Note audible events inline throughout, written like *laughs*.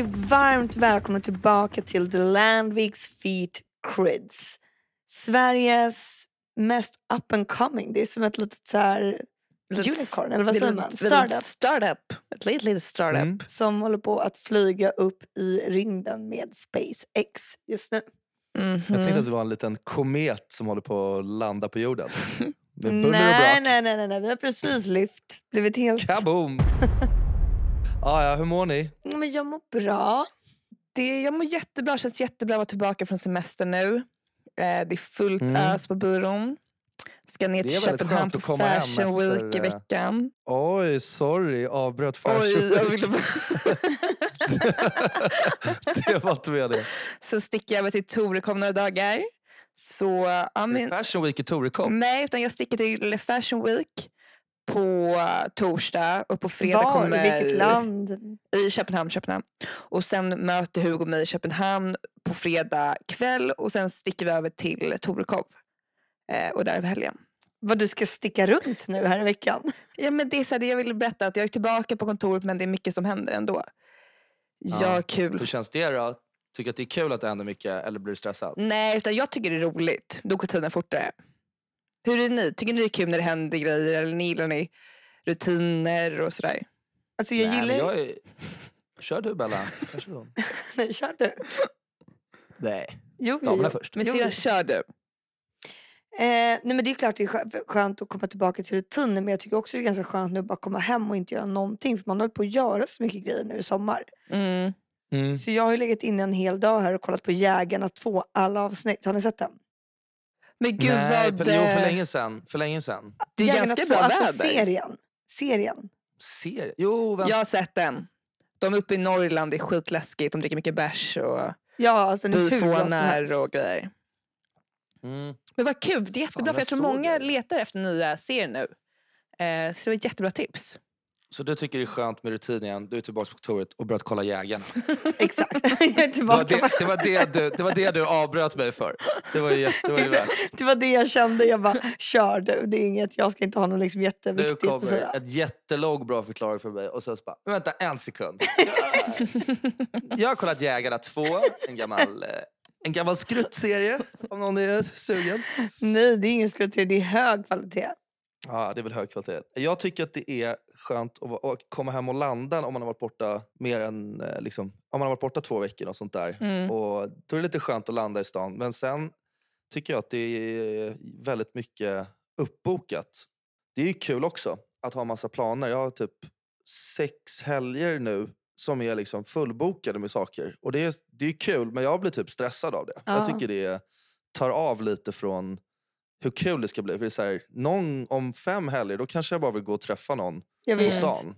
Ni varmt välkomna tillbaka till The Landviks Feet Crids. Sveriges mest up and coming. Det är som ett litet så här unicorn, eller vad säger man? Startup. Startup. Ett litet, litet startup. Mm. Som håller på att flyga upp i rymden med SpaceX just nu. Mhm. Jag tänkte att det var en liten komet som håller på att landa på jorden. *laughs* Nej, nej, nej, nej, vi har precis lyft. Blivit helt... Kaboom! *laughs* ah, ja, hur mår ni? Men jag mår bra. Det, jag mår jättebra, känns jättebra att vara tillbaka från semester nu. Eh, det är fullt Mm. ös på byrån. Ska ner till Köpenhamn på Fashion Week efter, i eh, veckan. Oj, sorry. Avbröt fashion Oj, jag week. ville bara... *laughs* det var inte det. Sen sticker jag över till Torekov några dagar. Så, ja, men, Fashion week i Torekov. nej, utan jag sticker till Fashion Week på torsdag och på fredag Var? kommer... I vilket land? I Köpenhamn, Köpenhamn. Och sen möter Hugo mig i Köpenhamn på fredag kväll och sen sticker vi över till Torekov. Eh, och där över helgen. Vad du ska sticka runt nu här i veckan? Ja, men det är så här, det jag ville berätta att jag är tillbaka på kontoret men det är mycket som händer ändå. Ja, Ja. kul. Hur känns det då? Tycker att det är kul att det händer mycket eller blir du stressad? Nej, utan jag tycker det är roligt. Då går tiden fortare. Hur är ni? Tycker ni det är kul när det händer grejer eller ni gillar ni rutiner och sådär? Alltså jag Nej, gillar men ju... jag är... Kör du Bella. *laughs* Nej, kör du. Nej, Jo, damerna jo. först. Men Jo, syrran, kör du. Eh, nej men det är klart det är skö- skönt att komma tillbaka till rutiner men jag tycker också det är ganska skönt nu att bara komma hem och inte göra någonting för man håller på att göra så mycket grejer nu i sommar. Mm. Mm. Så jag har ju legat inne en hel dag här och kollat på Jägarna 2, alla avsnitt. Har ni sett den? Men gud Nej, vad... för, jo, för länge sedan. För länge sedan. Det är Jägarna ganska 2, bra alltså väder. serien. Serien. Serie? Jo, vänta. Jag har sett den. De är uppe i Norrland, det är skitläskigt, de dricker mycket bärs och Ja, alltså byfånar och grejer. Mm. Men vad kul, det är jättebra Fan, för jag jag tror många det. letar efter nya serier nu. Eh, så det var ett jättebra tips. Så du tycker det är skönt med rutin igen? Du är tillbaka på kontoret och börjat kolla Jägarna? *laughs* Exakt. jag är Det var tillbaka. det, det, var det, du, det var det du avbröt mig för. Det var ju, det var ju. Det var det jag kände. Jag bara, kör du. Det är inget, jag ska inte ha något liksom Nu jätteviktigt att kommer ett jättelång bra förklaring för mig och så bara, vänta en sekund. *laughs* Jag har kollat Jägarna 2, en gammal, eh, en gammal skruttserie om någon är sugen. Nej, det är ingen skruttserie. Det är hög kvalitet. Ja, det är väl hög kvalitet. Jag tycker att det är skönt att, att komma hem och landa om man har varit borta mer än eh, liksom, om man har varit borta två veckor och sånt där. Mm. Och då är det lite skönt att landa i stan. Men sen tycker jag att det är väldigt mycket uppbokat. Det är ju kul också att ha massa planer. Jag har typ sex helger nu som är liksom fullbokade med saker. Och det är, det är kul, men jag blir typ stressad av det. Ja. Jag tycker det tar av lite från hur kul det ska bli. För det är så här, någon, om fem helger då kanske jag bara vill gå och träffa någon Jag på vet. stan.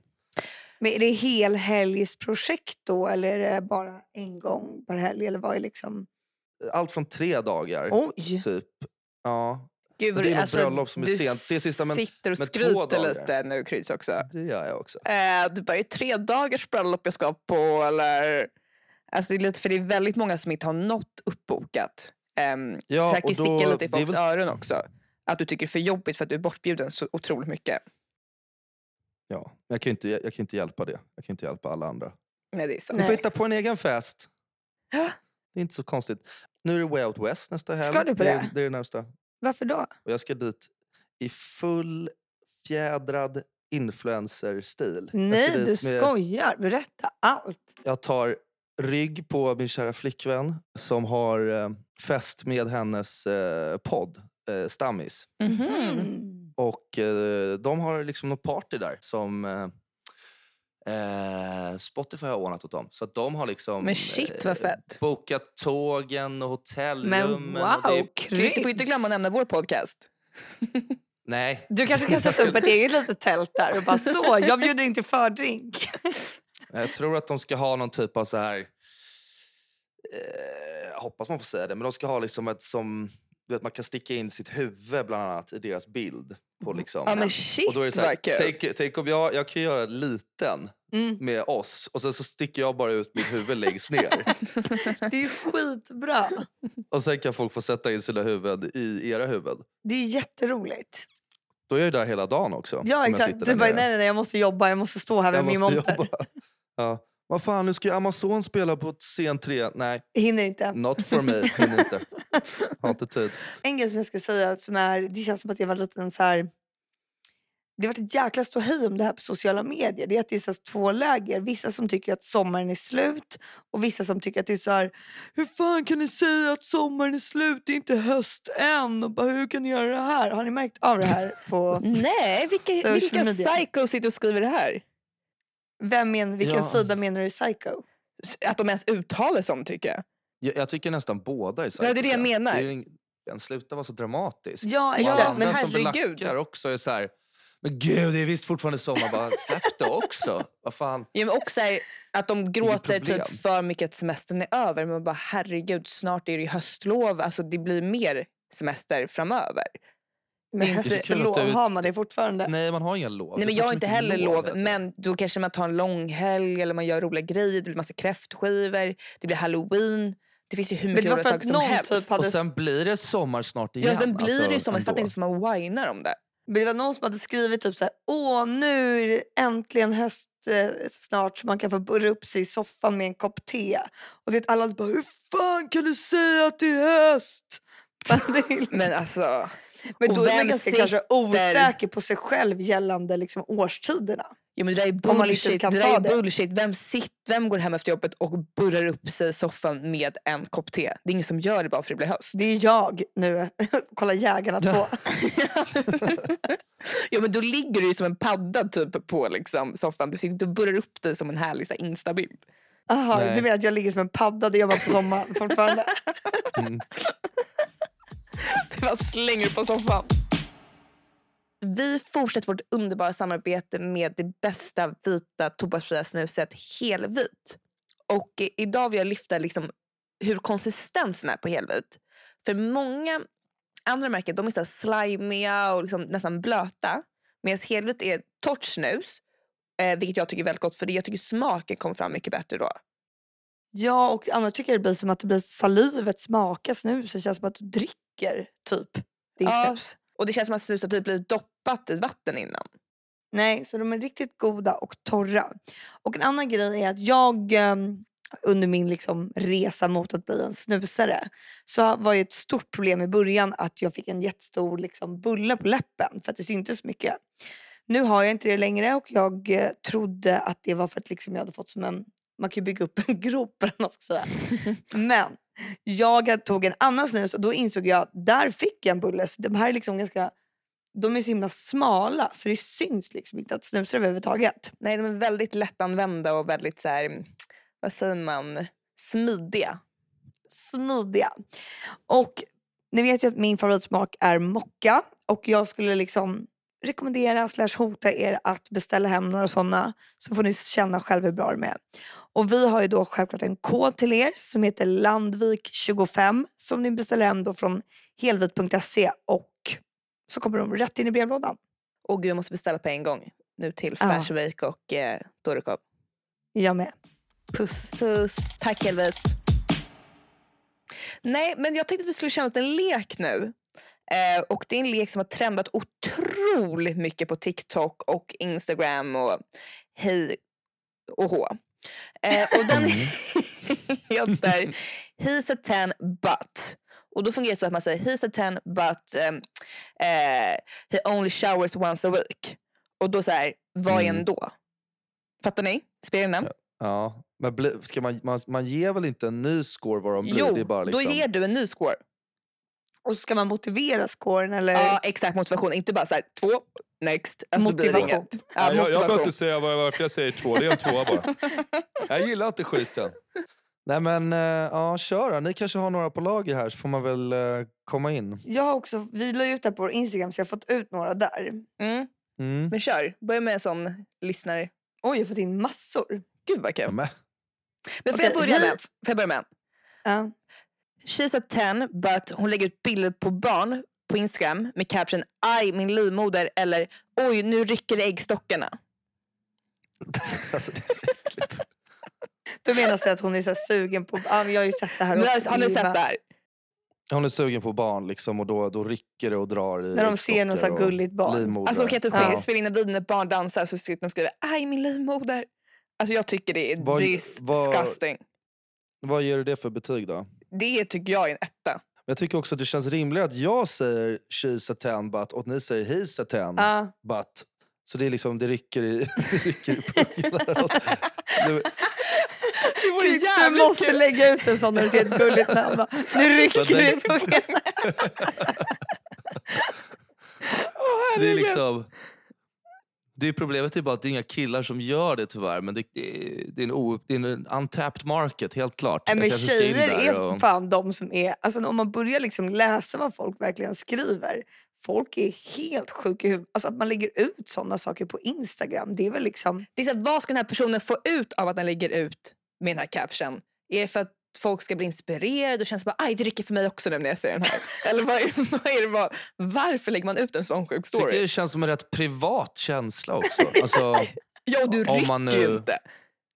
Men är det helhelgsprojekt då eller är det bara en gång per helg? Eller vad är liksom... Allt från tre dagar, Oj! typ. Ja, Gud, Det är något bröllop som är du sent. Det är sista, men- sitter och men skryter lite nu Kryds också. det gör jag också. Eh, det bara är tre dagars bröllop jag ska på eller... Alltså det är lite, för det är väldigt många som inte har något uppbokat. Um, Ja, så här kan sticka lite i folks väl- öron också. Att du tycker det är för jobbigt för att du är bortbjuden så otroligt mycket. Ja, men jag kan ju inte, jag kan inte hjälpa det. Jag kan inte hjälpa alla andra. Nej, det är sant. Du får Nej. hitta på en egen fest. Ja. Det är inte så konstigt. Nu är det Way Out West nästa helg. Ska du på det? det? är- Det är det närmsta. Varför då? Och jag ska dit i full fjädrad influencer-stil. Jag Nej, ska du med- skojar. Berätta allt. Jag tar rygg på min kära flickvän som har eh, fest med hennes eh, podd, eh, Stammis. Mhm. Mm. Och eh, de har liksom något party där som eh, eh, Spotify har ordnat åt dem. Så att de har liksom Men shit, vad fett. bokat tågen och hotellrummen. Men och det, wow, Kryds, du får inte glömma att nämna vår podcast. *laughs* Nej, Du kanske kan sätta upp ett eget litet tält där och bara så, jag bjuder in till fördrink. *laughs* jag tror att de ska ha någon typ av så här... Eh, hoppas man får säga det, men de ska ha liksom ett som... Du vet, man kan sticka in sitt huvud bland annat i deras bild. På liksom. Ja men shit och då är det så här, tänk, tänk om jag, jag kan göra en liten Mm. med oss och sen så sticker jag bara ut mitt huvud längst ner. *laughs* Det är ju skitbra. och sen kan folk få sätta in sina huvuden i era huvuden. Det är ju jätteroligt. Då är jag där hela dagen också. Ja exakt. Du bara, nej, nej nej jag måste jobba, jag måste stå här med Jag min monter. Ja. Vad fan, nu ska ju Amazon spela på scen 3. Nej, Hinner inte. not for me. Hinner inte. Har inte tid. *laughs* En grej som jag ska säga, som är, det känns som att jag var lite en så här... Det har varit ett jäkla ståhej om det här på sociala medier. Det är att det är så två läger. Vissa som tycker att sommaren är slut och vissa som tycker att det är så här... Hur fan kan ni säga att sommaren är slut? Det är inte höst än. Och bara, hur kan ni göra det här? Har ni märkt av det här? på... *laughs* Nej, vilka, vilka media. psychos sitter och skriver det här? Vem men, vilken Ja. sida menar du är psycho? Att de ens uttalar som tycker jag. Jag, jag tycker nästan båda är Ja, det är det jag psycho. menar. Det är ing- en sluta vara så dramatisk. Ja, exakt. alla men som herregud. blackar också är så här. Men gud, det är visst fortfarande sommar. Bara, *laughs* släpp det också. Vad fan. Ja, men också här, att de gråter typ för mycket att semestern är över. Men bara herregud, snart är det höstlov. Alltså det blir mer semester framöver. Men Det är så kul att höstlov, du- har man det fortfarande? Nej, man har inga lov. Nej, men jag har inte heller lov. tiden. Men då kanske man tar en långhelg eller man gör roliga grejer. Det blir massa kräftskivor. Det blir halloween. Det finns ju hur mycket roliga saker som helst. typ hade Och sen blir det sommar snart igen. Ja, den blir alltså, det ju som. Jag fattar inte varför man whinar om det. Men det var någon som hade skrivit typ så här, åh nu är det äntligen höst eh, snart så man kan få burra upp sig i soffan med en kopp te. Och det är alla bara, hur fan kan du säga att det är höst? *laughs* Men det är- Men alltså, Men och då är man vem ganska sitter- kanske osäker på sig själv gällande liksom årstiderna. ja, men det där är bullshit. Det där är det. bullshit. Vem, sitt, vem går hem efter jobbet och burrar upp sig i soffan med en kopp te? Det är ingen som gör det bara för att det blir höst. Det är jag nu. *laughs* Kolla Jägarna 2. *laughs* ja men då ligger du ju som en padda typ på liksom, soffan. Du sitter och burrar upp dig som en härlig så här, instabild. Aha, Nej. du menar att jag ligger som en padda det gör man på sommaren fortfarande? *laughs* Mm. *laughs* Du bara slänger på soffan. Vi fortsätter vårt underbara samarbete med det bästa vita tobaksfria snuset Helvit. Och idag vill jag lyfta liksom hur konsistensen är på Helvit. För många andra märken de är så här slimiga och liksom nästan blöta. Medan Helvit är torrt snus. Eh, vilket jag tycker är väldigt gott för det. jag tycker smaken kommer fram mycket bättre då. Ja, och annars tycker jag det blir som att det blir salivet smakar snus. Det känns som att du dricker typ din Ja. snus. Och det känns som att snuset typ blir doppat i vatten innan. Nej, så de är riktigt goda och torra. Och en annan grej är att jag ehm, under min liksom, resa mot att bli en snusare så var ju ett stort problem i början att jag fick en jättestor liksom, bulle på läppen för att det syntes mycket. Nu har jag inte det längre och jag eh, trodde att det var för att liksom, jag hade fått som en man kan ju bygga upp en *laughs* grop eller vad man ska säga. *laughs* Men jag tog en annan snus och då insåg jag där fick jag en bulle. Så de här är liksom ganska de är så himla smala så det syns liksom inte att snusar överhuvudtaget. Nej, de är väldigt lättanvända och väldigt så här, vad säger man, smidiga. Smidiga. Och ni vet ju att min favoritsmak är mocka och jag skulle liksom rekommendera slash hota er att beställa hem några sådana så får ni känna själva hur bra de är. Och vi har ju då självklart en kod till er som heter Landvik25 som ni beställer hem då från helvit.se och så kommer de rätt in i brevlådan. Och gud, jag måste beställa på en gång nu till Ja. Fashion Week och eh, Torekov. Jag med. Puss. Puss, tack Helvit. Nej, men jag tänkte att vi skulle köra en liten lek nu. Eh, och det är en lek som har trendat otroligt mycket på TikTok och Instagram och hej och hå. Eh, och den *laughs* heter He's a ten but. Och då fungerar det så att man säger He's a ten but um, eh, he only showers once a week. Och då så här, vad är en Mm. då? Fattar ni? Spelarna? Ja. Men bli, ska man, man, man ger väl inte en ny score vad de blir? Jo, det är bara liksom... då ger du en ny score. Och så ska man motivera scoren eller? Ja, exakt motivation. Inte bara så här, två, next. Alltså, blir det Motivation. inget. Ja, jag, jag behöver inte säga var- varför jag säger två, det är en tvåa bara. *laughs* Jag gillar inte skiten. Nej men, eh, ja kör då. Ni kanske har några på lager här så får man väl eh, komma in. Jag har också, vi la ut det på vår Instagram så jag har fått ut några där. Mm, Mm. men kör, börja med en sån lyssnare. Oj, jag har fått in massor. Gud vad kul. Men. Men får, Okej, jag börja med, får jag börja med en? Ja. She's a ten but hon lägger ut bilder på barn på Instagram med caption aj min livmoder eller oj nu rycker det äggstockarna. *laughs* Alltså, det är så äckligt. Då menas det att hon är så här sugen på, ja, jag har ju sett det här Nu också. har, ni sett det här? Hon är sugen på barn liksom, och då, då rycker det och drar i När de ser något så gulligt barn. livmodrar. Alltså hon kan typ Ja. spela in en video när ett barn dansar så sitter de och skriver aj min livmoder. Alltså jag tycker det är Vad- disgusting. Vad ger du det för betyg då? Det tycker jag är en etta. Men Jag tycker också att det känns rimligare att jag säger she's a ten but och ni säger he's a ten Ja. but. Så det är liksom, det rycker i, *laughs* det rycker i *laughs* pungen. Det- Du måste kul. lägga ut en sån när du ser ett gulligt namn. *laughs* Nu rycker det i pungen. Det är liksom... Det är problemet är bara att det är inga killar som gör det tyvärr. Men det, det, är, en o, det är en untapped market, helt klart. Nej, men tjejer är och- fan de som är... Alltså om man börjar liksom läsa vad folk verkligen skriver. Folk är helt sjuka i huvudet. Alltså att man lägger ut sådana saker på Instagram. Det är väl liksom... Det är så här, vad ska den här personen få ut av att den lägger ut med den här caption? Är det för att folk ska bli inspirerade och känna så bara, aj det rycker för mig också nu när jag ser den här? *laughs* Eller vad är, vad är det, vad, varför lägger man ut en sån sjuk Jag tycker story? det känns som en rätt privat känsla också. Alltså, *laughs* Ja, och du rycker man ju nu- inte.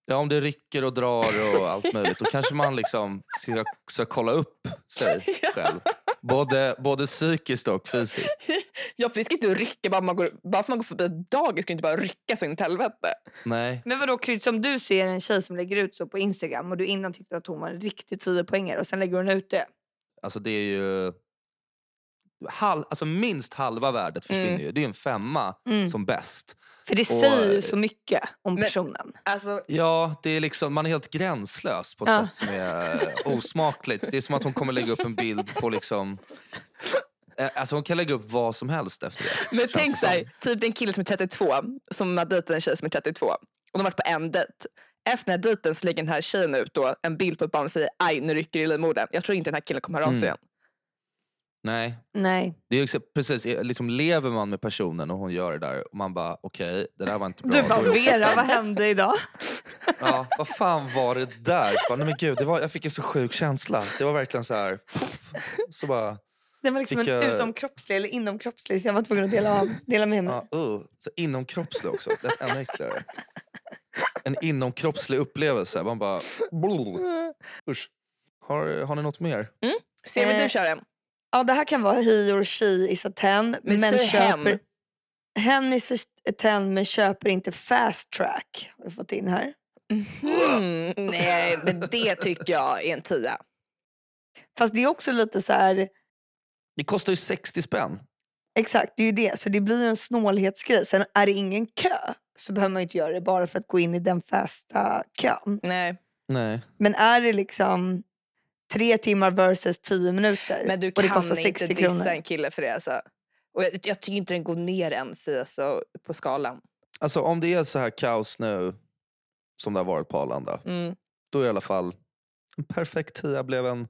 Ja, om det rycker och drar och allt möjligt, då kanske man liksom ska, ska kolla upp sig *laughs* Ja. själv. Både, både psykiskt och fysiskt. *laughs* Ja, för det ska inte rycka bara, man går, bara för man går förbi ett dagis ska det inte bara rycka så in i helvete. Nej. Men vadå Kryds, om du ser en tjej som lägger ut så på Instagram och du innan tyckte att hon var en riktigt 10 poängare och sen lägger hon ut det. Alltså det är ju... Halv, alltså minst halva värdet försvinner Mm. ju. Det är en femma Mm. som bäst. För det Och, säger ju eh, så mycket om men- personen. Alltså, Ja, det är liksom, man är helt gränslös på ett Ja. sätt som är eh, osmakligt. Det är som att hon kommer lägga upp en bild på liksom... eh, Alltså hon kan lägga upp vad som helst efter det. men känns tänk det så här, som. typ det är en kille som är 32 som har dejtat en tjej som är 32 och de har varit på en dejt. Efter den här dejten så lägger den här tjejen ut då en bild på ett barn och säger aj nu rycker det i livmodern. Jag tror inte den här killen kommer höra av sig Mm. igen. Nej, Nej. det är liksom, precis, eh, liksom lever man med personen och hon gör det där och man bara okej, det där var inte bra. Du bara Vera, vad hände idag? *laughs* Ja, vad fan var det där? Så bara, nej men gud, det var, jag fick en så sjuk känsla. Det var verkligen så här... Så bara... Det var liksom en jag- utomkroppslig eller inomkroppslig så jag var tvungen att dela, av, dela med mig. Ja, uh, så inomkroppslig också. Det är ännu äckligare. En inomkroppslig upplevelse. Man bara... Usch. Har, har ni något mer? Ser vi Eh, du kör en? Ja, det här kan vara he or she is a ten. Men Men, säg hen. köper... Hen is a ten men köper inte fast track. Har vi fått in här. Mm, nej, men det tycker jag är en tia. Fast det är också lite så här... Det kostar ju 60 spänn. Exakt, det är ju det. Så det blir ju en snålhetsgrej. Sen är det ingen kö så behöver man ju inte göra det bara för att gå in i den fasta kön. Nej. Nej. Men är det liksom tre timmar versus tio minuter Men du och det kan kostar 60 inte dissa kronor. en kille för det. Alltså. Och jag, jag tycker inte den går ner ens alltså, på skalan. Alltså om det är så här kaos nu som det har varit på Arlanda. Mm. Då är i alla fall en perfekt tia blev en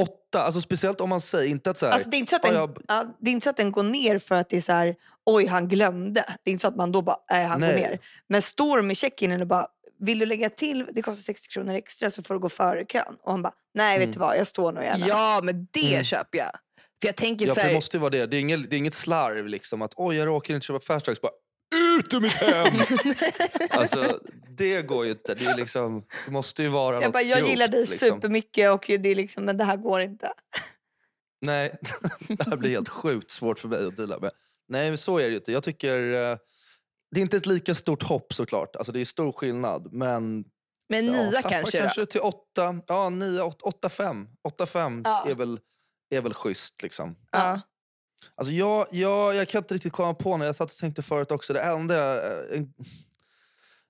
åtta. Alltså speciellt om man säger inte att så här... Alltså, det, är inte så att "Ja, den, jag- ja, det är inte så att den går ner för att det är så här, oj han glömde. Det är inte så att man då bara, nej han Nej. går ner. Men står de i check-inen och bara, vill du lägga till, det kostar 60 kronor extra så får du gå före kön. Och han bara, nej vet Mm. du vad, jag står nog gärna. Ja, men det Mm. köper jag. För jag tänker Ja, för... det måste ju vara det. Det är inget, det är inget slarv liksom att oj jag råkar inte köpa fast tracks. Bara ut ur mitt hem! *laughs* alltså det går ju inte. Det, är liksom, det måste ju vara jag något bara, jag grovt, gillar dig liksom. supermycket och det är liksom, men det här går inte. Nej, *laughs* det här blir helt sjukt svårt för mig att dela med. Nej men så är det ju inte. Jag tycker eh, det är inte ett lika stort hopp såklart. Alltså det är stor skillnad. Men Men ja, nia tappa kanske, då? kanske till åtta. Ja, nio, åtta, åtta fem. Åtta fem Ja. är, väl, är väl schysst liksom. Ja. Alltså jag, jag, jag kan inte riktigt komma på när jag satt och tänkte förut också. Det enda, eh, en,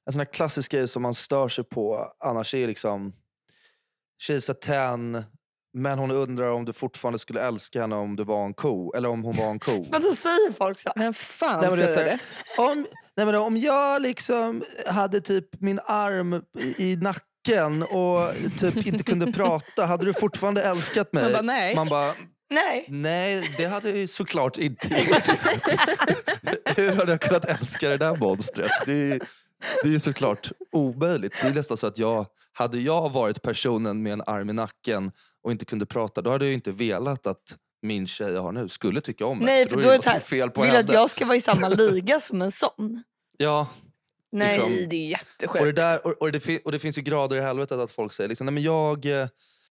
en sån här klassisk grej som man stör sig på annars är liksom She's a ten, men hon undrar om du fortfarande skulle älska henne om du var en ko. Eller om hon var en ko. *laughs* Men så säger folk så. Vem fan Nej, men säger här- det? om, nej, men om jag liksom hade typ min arm i, i nacken och typ inte kunde prata, hade du fortfarande älskat mig? Man bara, nej. Man bara, Nej. Nej, det hade jag ju såklart inte gjort. *laughs* Hur hade jag kunnat älska det där monstret? Det är, det är såklart omöjligt. Det är nästan så att jag, hade jag varit personen med en arm i nacken och inte kunde prata, då hade jag inte velat att min tjej jag har nu skulle tycka om mig. Nej, för då är det här- fel på Vill du henne. att jag ska vara i samma liga som en sån? Ja, Nej. Liksom. Det är och det, jättesjukt. där, och, och, det, och det finns ju grader i helvetet att folk säger liksom, nej men jag, eh,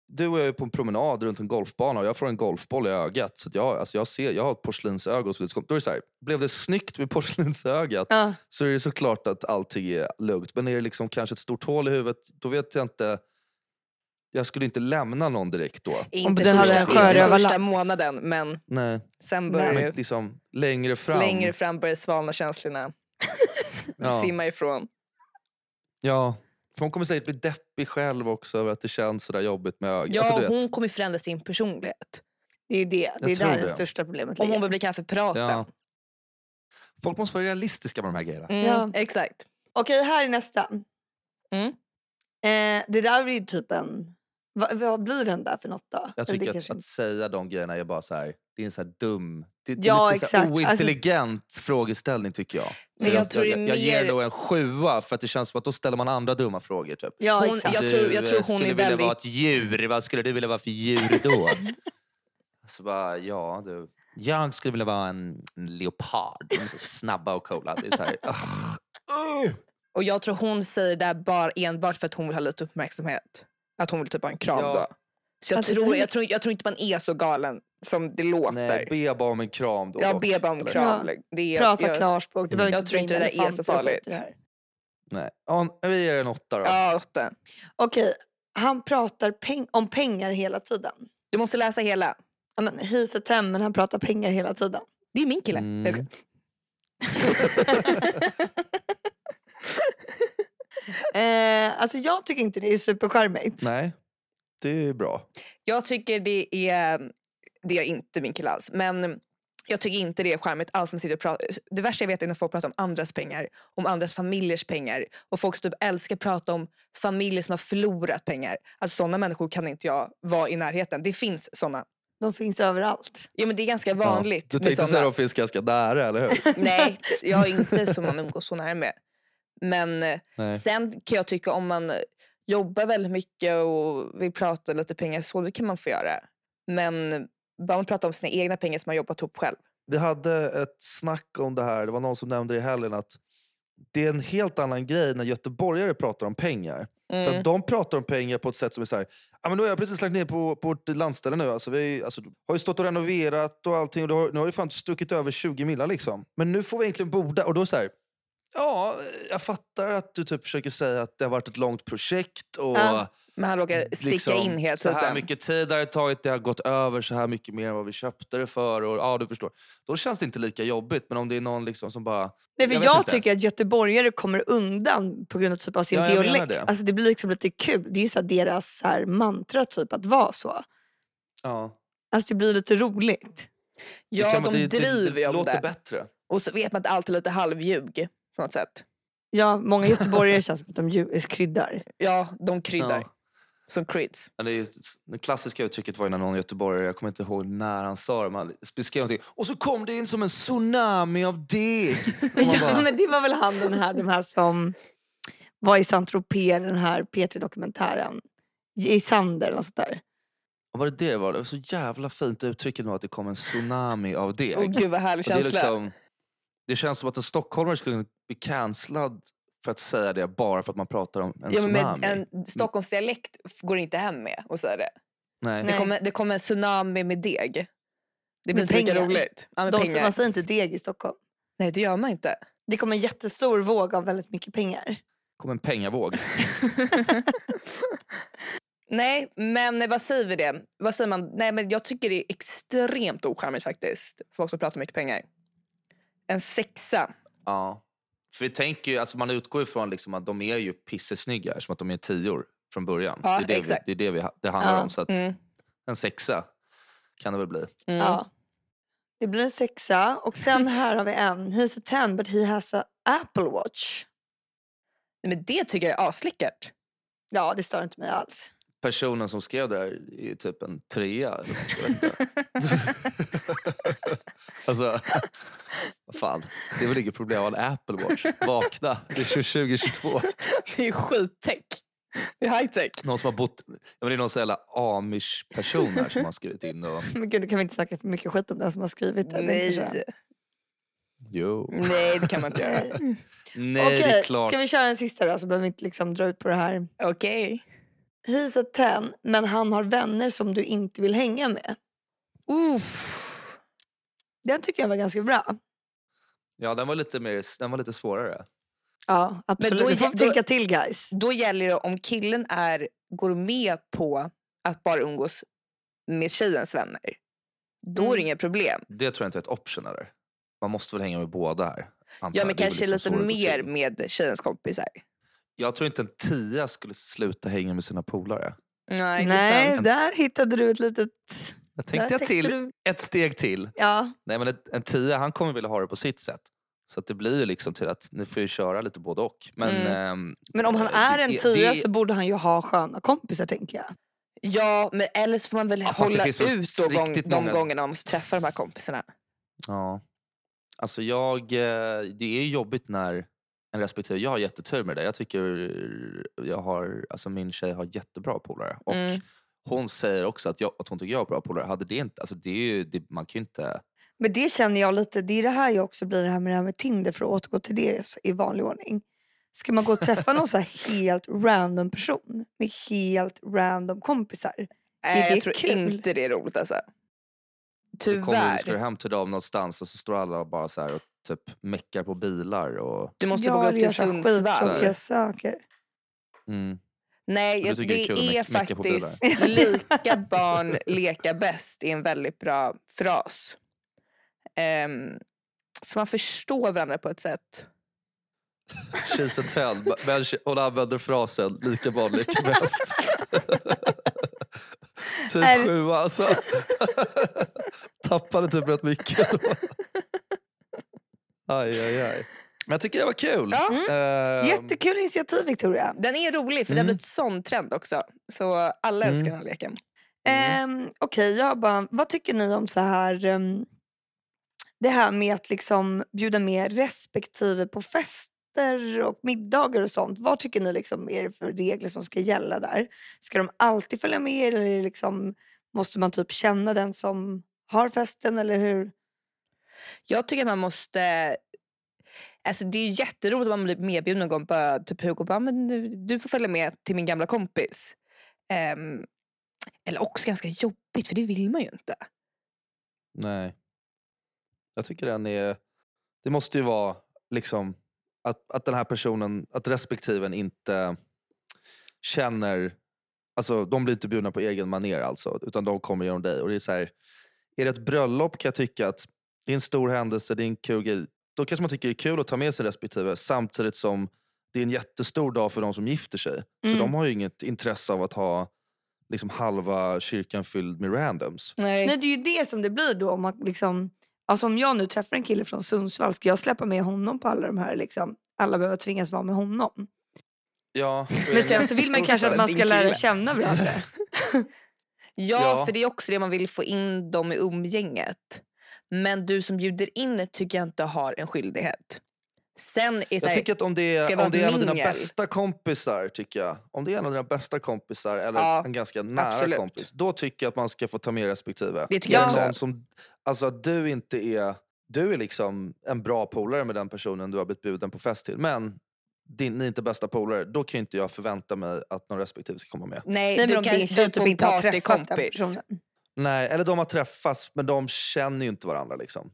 du och jag är på en promenad runt en golfbana och jag får en golfboll i ögat. Så jag, alltså jag, ser, jag har ett porslinsöga. Så då är det så här, blev det snyggt med porslinsögat Ja. så är det såklart att allting är lugnt. Men är det liksom kanske ett stort hål i huvudet, då vet jag inte. Jag skulle inte lämna någon direkt då. Inte den hade en första månaden men Nej, sen börjar men det liksom längre fram. längre fram börjar svalna känslorna. *laughs* Ja. Simma ifrån. Ja, för hon kommer säkert bli deppig själv också över att det känns sådär jobbigt med ögat. Ja, Alltså, hon kommer förändra sin personlighet. Det är ju det. Det är där det det. största problemet Om hon ligger. vill bli kaffeprata. Ja. Folk måste vara realistiska med de här grejerna. Mm, Ja. Exakt. Okej, här är nästa. Mm. Eh, det där är ju typ en... Vad, vad blir den där för något då? Jag tycker att, kanske att säga de grejerna är bara så här, det är en så här dum, det, det Ja, är lite så här exakt. Alltså- ointelligent frågeställning tycker jag. Så Men jag tror det är jag, jag ger mer- då en sjua för att det känns som att då ställer man andra dumma frågor. Typ. Ja, Hon- exakt. jag tror- jag tror eh, hon skulle är vilja vara väldigt- ett djur, vad skulle du vilja vara för djur då? *laughs* så bara, ja du. Jag skulle vilja vara en, en leopard. De är så snabba och coola. Det är så här. *laughs* Och jag tror hon säger det bara enbart för att hon vill ha lite uppmärksamhet. Att hon vill typ ha en kram Ja. då. Så jag Att det är tror, jag, tror, jag tror inte man är så galen som det låter. Nej, be bara om en kram då. jag dock, ber bara om eller? kram. Ja. Det är, Prata jag, klarspråk. Du behöver Jag inte tror inte det där är så farligt. Nej. Ja, vi ger en åtta då. Ja, åtta. Okej, han pratar peng- om pengar hela tiden. Du måste läsa hela. Ja, men, he's a ten, men han pratar pengar hela tiden. Det är min kille. Mm. Jag ska- *laughs* *laughs* *laughs* Eh, alltså jag tycker inte det är supercharmigt. Nej, det är bra. Jag tycker det är, det är inte min kille alls. Men jag tycker inte det är charmigt alls. När man sitter och pratar. Det värsta jag vet är när folk pratar om andras pengar. Om andras familjers pengar. Och folk som typ älskar att prata om familjer som har förlorat pengar. Alltså sådana människor kan inte jag vara i närheten. Det finns sådana. De finns överallt. Ja men det är ganska vanligt Ja. Du tänkte säga att de finns ganska nära, eller hur? Nej, jag är inte som man umgås så nära med. Men Nej. sen kan jag tycka om man jobbar väldigt mycket och vill prata lite pengar så, det kan man få göra. Men bara man pratar om sina egna pengar som man jobbat ihop själv. Vi hade ett snack om det här, det var någon som nämnde i helgen att det är en helt annan grej när göteborgare pratar om pengar. För Mm. att de pratar om pengar på ett sätt som är såhär, men nu har jag precis lagt ner på, på vårt landställe nu. Alltså, vi alltså, har ju stått och renoverat och allting och det har, nu har det fan stuckit över 20 millar liksom. Men nu får vi egentligen bo där. Och då är det så här, ja, jag fattar att du typ försöker säga att det har varit ett långt projekt och Ja. Men han råkar sticka liksom, in hela så här tiden. mycket tid har det tagit, det har gått över så här mycket mer än vad vi köpte det för. Och, ja, du förstår. Då känns det inte lika jobbigt. Men om det är någon liksom som bara... Nej, för Jag jag, tycker att göteborgare kommer undan på grund av, typ av sin Ja, dialekt. det. Alltså, det blir liksom lite kul. Det är ju så deras så här, mantra typ att vara så. Ja, Alltså det blir lite roligt. Ja, de det, det, driver ju det om låter det. bättre. Och så vet man att allt är lite halvljug på något sätt. Ja, många göteborgare *laughs* känns som att de ju- kryddar. Ja, de kryddar. Ja. Som crids. Ja, Det, är, det klassiska uttrycket var ju när någon göteborgare, jag kommer inte ihåg när han sa det, men han beskrev någonting. Och så kom det in som en tsunami av deg. *laughs* Och man Ja, bara, men det var väl han den här, de här som var i Saint-Tropez, den här P3-dokumentären. I Sander eller något sånt där. Vad var det det var? Det var så jävla fint uttrycket att det kom en tsunami av deg. Åh gud vad härlig Och det, är känsla. liksom, det känns som att en stockholmare skulle bli cancellad för att säga det bara för att man pratar om en ja, men tsunami. med en Stockholmsdialekt f- går inte hem med att säga det. Nej. Det kommer, det kommer en tsunami med deg. Det blir Med inte lika pengar. roligt. Ja, med De, pengar. man säger inte deg i Stockholm. Nej det gör man inte. Det kommer en jättestor våg av väldigt mycket pengar. kom en pengavåg. *laughs* Nej men vad säger vi det? Vad säger man? Nej men jag tycker det är extremt ocharmigt faktiskt. Folk som pratar mycket pengar. En sexa. Ja. För vi tänker ju, alltså man utgår ifrån liksom att de är ju pissesnygga som att de är tior från början. Ja, det är det, exakt. vi, det, är det vi, det handlar Ja. om. Så att Mm. en sexa kan det väl bli. Mm. Ja. Det blir en sexa. Och sen här har vi en. He's a ten but he has a Apple watch. Nej, Men det tycker jag är asläckert. Ja, det stör inte mig alls. Personen som skrev det här är typ en trea. *laughs* alltså, vad fan. Det är väl inget problem att ha en Apple Watch. Vakna, det är 2022. *laughs* Det är skittech. Det är high tech. Någon som har bott, ja, det är någon sån jävla amish-person här som har skrivit in. Och, Men gud, kan vi inte snacka för mycket skit om den som har skrivit det. Nej. jo. Nej det kan man inte göra. Nej, det är Okej, klart. ska vi köra en sista då så behöver vi inte liksom dra ut på det här. Okej. He's a ten men han har vänner som du inte vill hänga med. Uff. Den tycker jag var ganska bra. Ja, den var lite, mer, den var lite svårare. Ja, absolut. då Men är får det- då- tänka till guys. Då gäller det om killen är, går med på att bara umgås med tjejens vänner. Då är Mm. det inget problem. Det tror jag inte är ett option. Eller? Man måste väl hänga med båda här. antar Ja men är kanske liksom lite mer med tjejens kompisar. Jag tror inte en tia skulle sluta hänga med sina polare. Nej, Nej, där hittade du ett litet... Jag där tänkte jag till Du... ett steg till. Ja, Nej, men en tia, han kommer vilja ha det på sitt sätt. Så att det blir ju liksom till att ni får ju köra lite både och. Men, Mm. ehm, men om han är en tia det- så borde han ju ha sköna kompisar tänker jag. Ja, men eller så får man väl Ja, hålla ut då gång, de många- gångerna man måste träffa de här kompisarna. Ja. Alltså jag, eh, det är ju jobbigt när respektive, jag har jättetur med det. Jag tycker jag har, alltså min tjej har jättebra polare. Och Mm. hon säger också att, jag, att hon tycker jag har bra polare. Hade det inte, alltså det är ju, det, man kan ju inte... Men det känner jag lite, det är det här jag också blir det här med det här med Tinder för att återgå till det i vanlig ordning. Ska man gå och träffa någon så här *laughs* helt random person med helt random kompisar? Nej, det jag tror kul? inte det är roligt alltså. Så kommer du, Tyvärr. ska du hem till dem någonstans och så står alla bara så här och typ meckar på bilar. Och, Du måste ja, gå upp till Sundsvall. saker. mm. Nej, jag, det det är är faktiskt *laughs* lika barn leka bäst är en väldigt bra fras. Um, för man förstår varandra på ett sätt. *laughs* She's a ten, men hon använder frasen lika barn leker *laughs* bäst. typ Är- sju alltså. Tappade typ rätt mycket då. Aj, aj, aj. Men jag tycker det var kul. Ja. Ehm, Jättekul initiativ Victoria. Den är rolig för det har Mm. blivit sån trend också. Så alla älskar Mm. den här leken. Ehm, Okej, jag bara, vad tycker ni om så här ehm, det här med att liksom bjuda med respektive på fester och middagar och sånt. Vad tycker ni liksom är det för regler som ska gälla där? Ska de alltid följa med eller liksom, måste man typ känna den som har festen eller hur? Jag tycker att man måste... Alltså det är jätteroligt om man blir medbjuden någon gång. Bara, typ Hugo bara, men du, du får följa med till min gamla kompis. Um, eller också ganska jobbigt för det vill man ju inte. Nej. Jag tycker den är... Det måste ju vara liksom att, att den här personen, att respektiven inte känner... Alltså de blir inte bjudna på egen maner alltså, utan de kommer genom dig. Och det är så här, är det ett bröllop kan jag tycka att det är en stor händelse, det är en kul grej. Då kanske man tycker det är kul att ta med sin respektive samtidigt som det är en jättestor dag för de som gifter sig. Så Mm. de har ju inget intresse av att ha liksom halva kyrkan fylld med randoms. Nej. Nej, det är ju det som det blir då. Om, man liksom, alltså om jag nu träffar en kille från Sundsvall, ska jag släppa med honom på alla de här? Liksom, alla behöver tvingas vara med honom. Ja, Men sen så vill man kanske att man ska lära känna varandra. *laughs* *laughs* Ja, Ja. för det är också det man vill få in dem i umgänget. Men du som bjuder in tycker jag inte har en skyldighet. Sen är så Jag här, tycker att om det är, om det är en av dina bästa kompisar, tycker jag. Om det är en av dina bästa kompisar eller Ja, en ganska nära absolut. kompis. Då tycker jag att man ska få ta med respektive. Det tycker jag någon som, alltså att du inte är, du är liksom en bra polare med den personen du har blivit bjuden på fest till. Men din, ni är inte bästa polare, då kan ju inte jag förvänta mig att någon respektive ska komma med. nej, Nej, du men om kan din tjej typ inte har träffat den personen. Nej, eller de har träffats men de känner ju inte varandra. Liksom.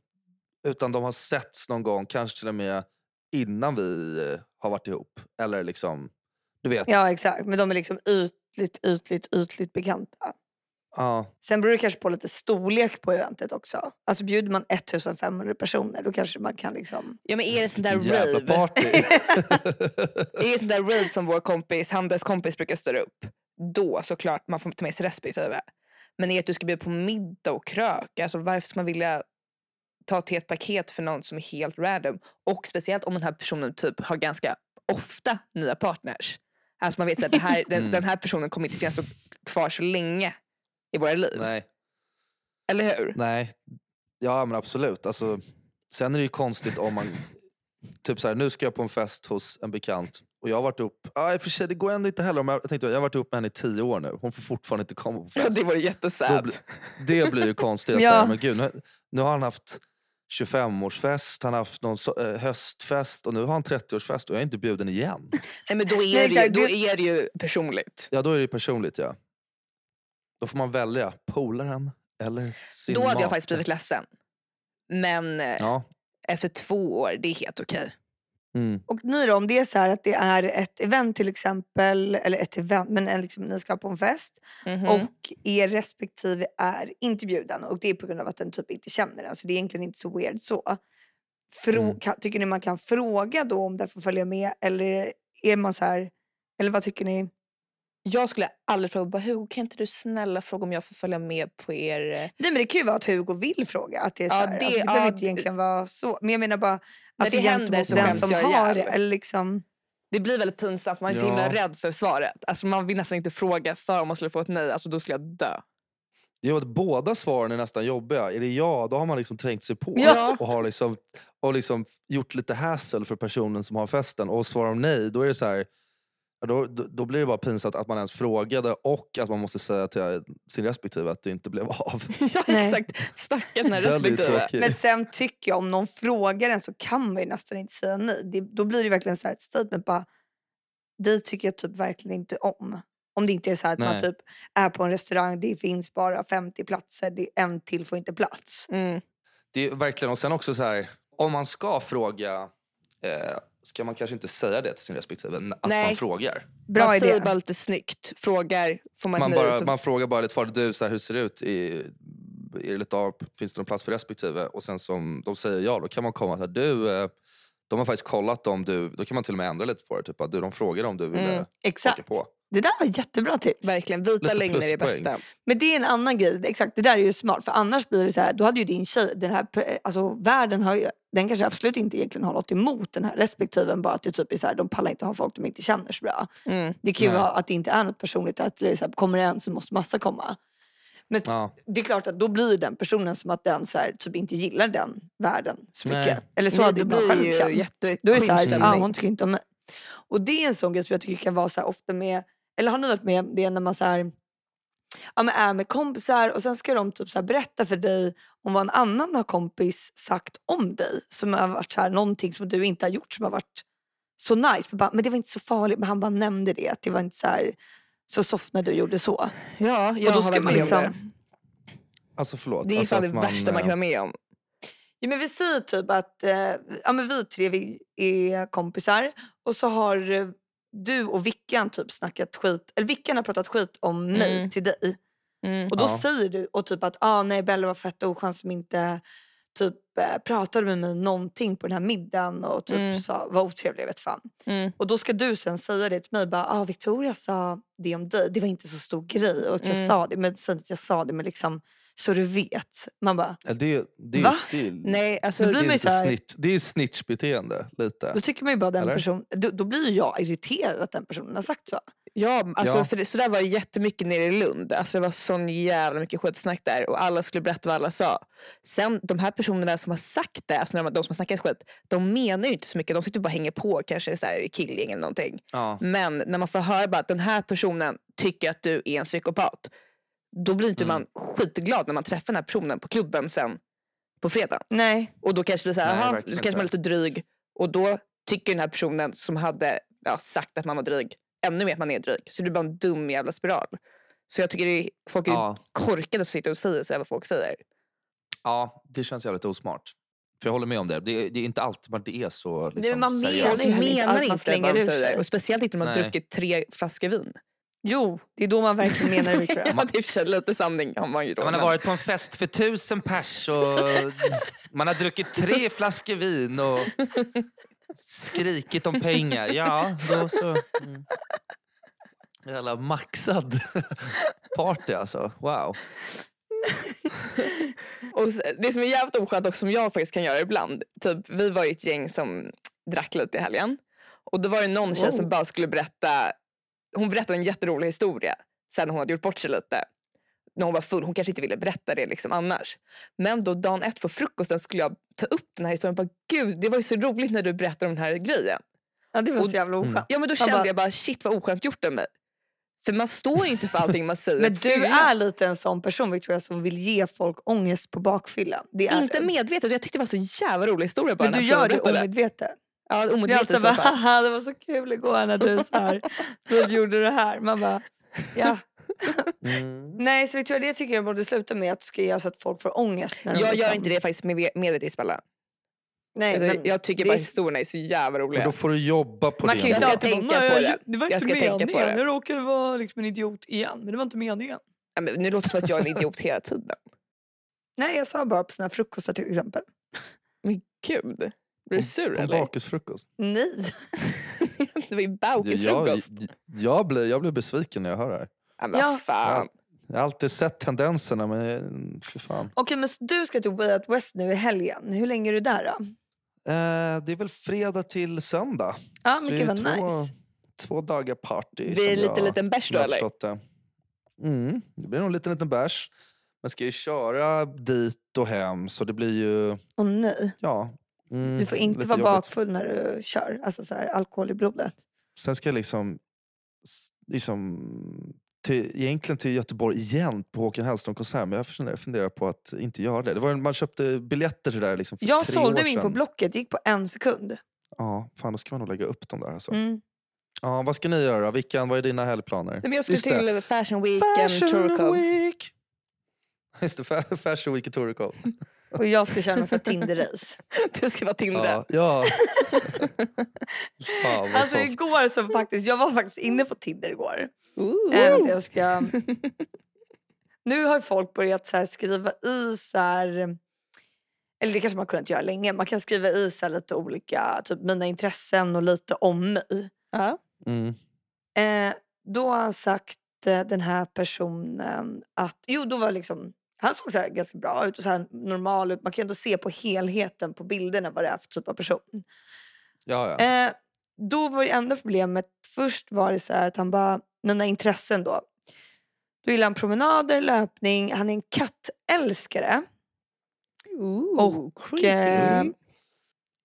Utan de har setts någon gång, kanske till och med innan vi eh, har varit ihop. Eller liksom, du vet. Ja exakt, men de är liksom ytligt, ytligt, ytligt bekanta. Ja. Sen beror det kanske på lite storlek på eventet också. Alltså bjuder man 1500 personer då kanske man kan liksom... Ja men är det sån där rave? party. *laughs* *laughs* Är det sån där rave som vår kompis, Handels kompis brukar störa upp? Då såklart man får ta med sig respektive. Men är att du ska bjuda på middag och krök? Alltså varför ska man vilja ta till ett paket för någon som är helt random? Och speciellt om den här personen typ har ganska ofta nya partners. Alltså man vet att det här, *laughs* den, Mm. den här personen kommer inte finnas kvar så länge i våra liv. Nej, Eller hur? nej. Ja men absolut. Alltså, sen är det ju konstigt om man... Typ så här, nu ska jag på en fest hos en bekant. Och jag har varit upp... Ah, i och för sig, det går ändå inte heller. Om jag, tänkte, jag har varit upp med henne i tio år nu. Hon får fortfarande inte komma på Ja, fest. det vore jättesad. blir- Det blir ju konstigt. Att *laughs* Ja. men gud, nu, nu har han haft 25-årsfest, han har haft någon så, eh, höstfest och nu har han 30-årsfest och jag är inte bjuden igen. Nej, men då är, Nej, det, ju, då är det ju personligt. Ja, då är det ju personligt. ja. Då får man välja polaren eller sin Då hade jag faktiskt blivit ledsen. Men eh, Ja. efter två år, det är helt okej. Mm. Och ni då, om det är så här att det är ett event till exempel, eller ett event, men en liksom, ni ska på en fest Mhm. och er respektive är inte bjuden och det är på grund av att den typ inte känner den. Så det är egentligen inte så weird så. Frå- Mm. kan, tycker ni man kan fråga då om den får följa med eller är man så här, eller vad tycker ni? Jag skulle aldrig fråga, bara, Hugo kan inte du snälla fråga om jag får följa med på er... eh, Nej men det kan ju vara att Hugo vill fråga. Att det, är så Ja, här, det- alltså, det behöver ja, inte egentligen vara så. Men jag menar bara När alltså, det händer så den som jag har det. Eller liksom, Det blir väldigt pinsamt, man är så himla rädd för svaret. Alltså, man vill nästan inte fråga för om man skulle få ett nej, alltså, då skulle jag dö. Det är att båda svaren är nästan jobbiga. Är det ja, då har man liksom trängt sig på Ja. och har liksom, och liksom gjort lite hassle för personen som har festen. Och svarar de nej, då är det så här, då, då, då blir det bara pinsamt att man ens frågade och att man måste säga till sin respektive att det inte blev av. *laughs* ja exakt, stackars den här respektive. Men sen tycker jag om någon frågar en så kan man ju nästan inte säga nej. Det, då blir det verkligen så här ett statement bara, det tycker jag typ verkligen inte om. Om det inte är så här att man Nej. typ är på en restaurang, det finns bara 50 platser, det, en till får inte plats. Mm. Det är verkligen, och sen också så här, om man ska fråga eh, ska man kanske inte säga det till sin respektive, att Nej. man frågar. Bra man idé. säger bara lite snyggt, frågar, får man, Man, bara, så... man frågar bara lite far du, så här, hur ser det ut? I, är det lite av, finns det någon plats för respektive? Och sen som de säger ja, då kan man komma så här, du, eh, de har faktiskt kollat om du, då kan man till och med ändra lite på det. Typ, att du, de frågade om du ville Mm, åka Exakt. på. Det där var jättebra tips. Verkligen, vita Lite lögner är bästa. Men det är en annan grej. Exakt, det där är ju smart. För annars blir det så här, då hade ju din tjej, den här, pe- alltså världen har ju, den kanske absolut inte egentligen har något emot den här respektiven. Bara att det typ är så här, de pallar inte ha folk de inte känner så bra. Mm. Det kan ju Nej. vara att det inte är något personligt, att det är så här, kommer en så måste massa komma. Men Ja. det är klart att då blir den personen som att den så här, typ inte gillar den världen så Nej. mycket. Eller så Nej, hade man själv känt. Då är det så här, cringe ah, hon tycker inte om mig. Och det är en sån grej som jag tycker kan vara så här ofta med, eller har ni varit med det när man så här, ja, men är med kompisar och sen ska de typ så här berätta för dig om vad en annan har kompis sagt om dig. Som har varit så här, någonting som du inte har gjort som har varit så nice. Men, bara, men det var inte så farligt, men han bara nämnde det. Att det var inte så här, så soft när du gjorde så. Ja, Och jag då har ska varit man liksom, det. Alltså förlåt. Det är alltså fan det att man, värsta man kan eh, vara med om. Ja, men vi säger typ att eh, ja, men vi tre vi är kompisar och så har eh, du och Vickan typ snackat skit, eller Vickan har pratat skit om mig Mm. till dig. Mm. Och då Ja. säger du och typ att ah, nej Bella var fett oskön som inte typ eh, pratade med mig någonting på den här middagen och typ Mm. sa var otrevlig, jag vet fan. Mm. Och då ska du sen säga det till mig bara ah, Victoria sa det om dig, det var inte så stor grej och jag Mm. sa det men att jag sa det men liksom så du vet. Man bara ja, Det, det, Va? är, det, är, Nej, alltså... Det blir är man ju så här- snitch, det är snitchbeteende lite. Då tycker man ju bara den Eller? person, då, då blir ju jag irriterad att den personen har sagt så. Ja, alltså, Ja. För det, så där var det jättemycket nere i Lund. Alltså, det var sån jävla mycket skitsnack där och alla skulle berätta vad alla sa. Sen de här personerna som har sagt det, alltså de, de som har snackat skit, de menar ju inte så mycket. De sitter bara och hänger på kanske så här, i killgäng eller någonting. Ja. Men när man får höra bara att den här personen tycker att du är en psykopat. Då blir inte Mm. man skitglad när man träffar den här personen på klubben sen på fredag. Nej. Och då kanske det blir så här, Nej, så kanske man är lite dryg. Och då tycker den här personen som hade ja, sagt att man var dryg ännu mer att man är dryg. Så det blir bara en dum jävla spiral. Så jag tycker det är, folk är Ja. korkade som sitter och säger så här vad folk säger. ja, det känns jävligt osmart. För jag håller med om det. Det är, det är inte alltid man det är så liksom, Nej, men man seriöst. menar Folk ju heller inte menar att man slänger vad de säger. Och speciellt inte när man har druckit tre flaskor vin. Jo, det är då man verkligen menar det Victoria. *laughs* ja, det är lite sanning har man ju då. Man har men- varit på en fest för tusen pers och man har druckit tre *laughs* flaskor vin och skrikit om pengar. Ja, då så. Mm. Jävla maxad party alltså. Wow. *laughs* Och det som är jävligt oskönt och som jag faktiskt kan göra ibland. Typ, vi var ju ett gäng som drack lite i helgen. Och då var det någon tjej Oh. som bara skulle berätta. Hon berättade en jätterolig historia. Sen hon hade gjort bort sig lite. När hon var full. Hon kanske inte ville berätta det liksom annars. Men då dagen efter på frukosten skulle jag ta upp den här historien. Bara, Gud, det var ju så roligt när du berättade om den här grejen. Ja, det var Och- så jävla oskönt. Ja men då kände bara- jag bara shit vad oskönt gjort av mig. För man står ju inte för allting man säger. *laughs* Men du är lite en sån person Victoria som vill ge folk ångest på bakfyllan. Det är inte du. medvetet. Jag tyckte det var så jävla rolig historia bara Men du jag gör det omedvetet. Ja, Jag alltså så bara, haha det var så kul igår när du, så här, du gjorde det här. Man bara, ja. Mm. Nej, så Victoria, det tycker jag borde sluta med att ska göra så att folk får ångest. När de Jag liksom- gör inte det faktiskt med med Isabella. Nej, Alltså, men jag tycker det bara är- historierna är så jävla Men roliga. då får du jobba på man din kan Jag ska alltid tänka på "Nej, det. Det var Jag inte ska tänka på meningen. det. Jag råkade vara liksom en idiot igen. Men det var inte meningen. Ja, men Nu låter det som att jag är en idiot hela tiden. Nej, jag sa bara på såna här frukostar till exempel. Men gud. Blir du sur På en eller? bakisfrukost. Nej. *laughs* det var ju Jag, bakisfrukost. jag, jag, blir, jag blir besviken när jag hör det här. Ja, men Ja. fan. Jag har alltid sett tendenserna men för fan. Okej, men så du ska till Way Out West nu i helgen. Hur länge är du där då? Eh, det är väl fredag till söndag. Ja, Så det mycket är vad två, nice. två dagar party. Det är som lite jag- liten bärs som då jag har eller? förstått det. Mm, det blir nog en liten, liten bärs. Man ska ju köra dit och hem så det blir ju, Åh nej. ja. Mm, Du får inte vara jobbigt. bakfull när du kör. Alltså så här, alkohol i blodet. Sen ska jag liksom, liksom till, egentligen till Göteborg igen på Håkan Hellström-konsert. Men jag funderar, funderar på att inte göra det. det var, man köpte biljetter till det där liksom för Jag tre sålde år min sedan. på Blocket. Det gick på en sekund. Ja, fan då ska man nog lägga upp dem där. Alltså. Mm. Ja, vad ska ni göra? Vilken, vad är dina helgplaner? Nej, men jag skulle till Fashion Week Fashion. Week! Just det, fa- *laughs* Fashion Week i Torekov. Och jag ska köra här Tinder-race. *laughs* Det ska vara Tinder. Ja, ja. *laughs* Alltså soft. igår så faktiskt, jag var faktiskt inne på Tinder igår. Vänta, jag ska... Nu har folk börjat så här skriva i så här... Eller det kanske man kunnat göra länge. Man kan skriva i så här lite olika, typ mina intressen och lite om mig. Ja. Mm. Eh, då har han sagt eh, den här personen att, jo då var liksom, han såg så här ganska bra ut och så här normal ut. Man kan ändå se på helheten på bilderna vad det är för typ av person. Ja, ja. Eh, då var det enda problemet, först var det så här att han bara, mina intressen då. Då gillar han promenader, löpning, han är en kattälskare. Ooh, Och, eh,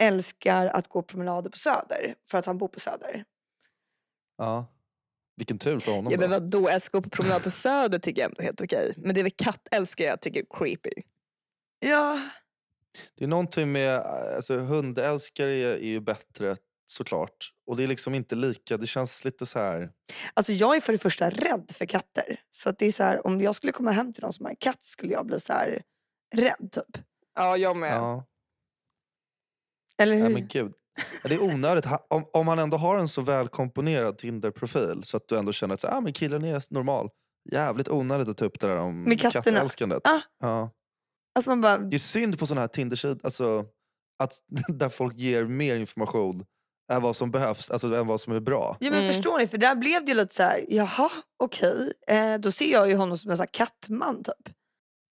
Älskar att gå promenader på Söder för att han bor på Söder. ja. Vilken tur för honom Ja, men då. vadå, jag ska gå på promenad på Söder tycker jag ändå är helt okej. Men det är väl kattälskare jag tycker är creepy. Ja, Det är någonting med, alltså hundälskare är, är ju bättre såklart. Och det är liksom inte lika, det känns lite så här. Alltså jag är för det första rädd för katter. Så att det är så här, om jag skulle komma hem till någon som har en katt skulle jag bli så här rädd typ. Ja, jag med. Ja, Eller hur? nej, men gud. Ja, Det är onödigt. Om, om man ändå har en så välkomponerad Tinder-profil så att du ändå känner att så, ah, men killen är normal. Jävligt onödigt att ta upp det där om Med katterna. kattälskandet. Ah. Ja. Alltså man bara, Det är synd på sådana här Tinder-sidor, alltså, att, *laughs* där folk ger mer information än vad som behövs, alltså än vad som är bra. ja men Mm. förstår ni? För där blev det ju lite så här, jaha okej. Eh, då ser jag ju honom som en sån här kattman typ.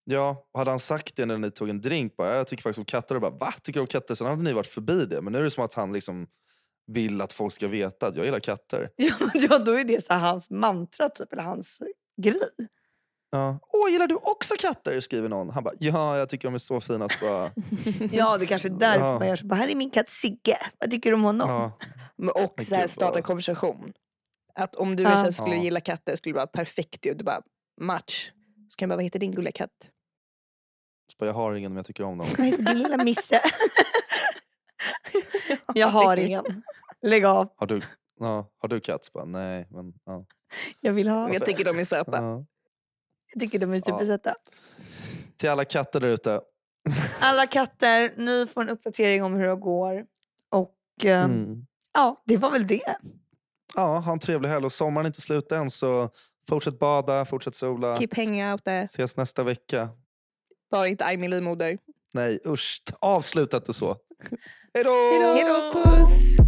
Ja, och hade han sagt det när ni tog en drink, bara, jag tycker faktiskt om katter, och bara va? Tycker du om katter? Sen hade ni varit förbi det. Men nu är det som att han liksom vill att folk ska veta att jag gillar katter. *laughs* Ja, ja då är det så hans mantra typ, eller hans grej. Ja. Åh, gillar du också katter? skriver någon. Han bara, ja jag tycker de är så fina. Så bara, *laughs* Ja det kanske är därför Ja. man gör så. Bara, här är min katt Sigge, vad tycker du om honom? ja. Men Och så här, starta en konversation. Att om du Ja. skulle Ja. gilla katter skulle det vara perfekt ju. Du bara, match. Så kan jag bara, vad heter din gulliga katt? Jag har ingen men jag tycker om dem. *laughs* Vad heter din lilla Misse? *laughs* *laughs* jag har ingen. Lägg av, Har du, ja, har du katt? Bara, Nej, men ja. jag vill ha. Men jag tycker de är söta. ja. Jag tycker de är Ja. supersöta. Till alla katter där ute. Alla katter, ni får en uppdatering om hur det går. Och eh, Mm. ja, det var väl det. Ja, ha en trevlig helg. Och sommaren är inte slut än så fortsätt bada, fortsätt sola. Keep hanging out there. Ses nästa vecka. Bara inte arg min livmoder. Nej usch, avsluta inte så. *laughs* Hej då! Puss!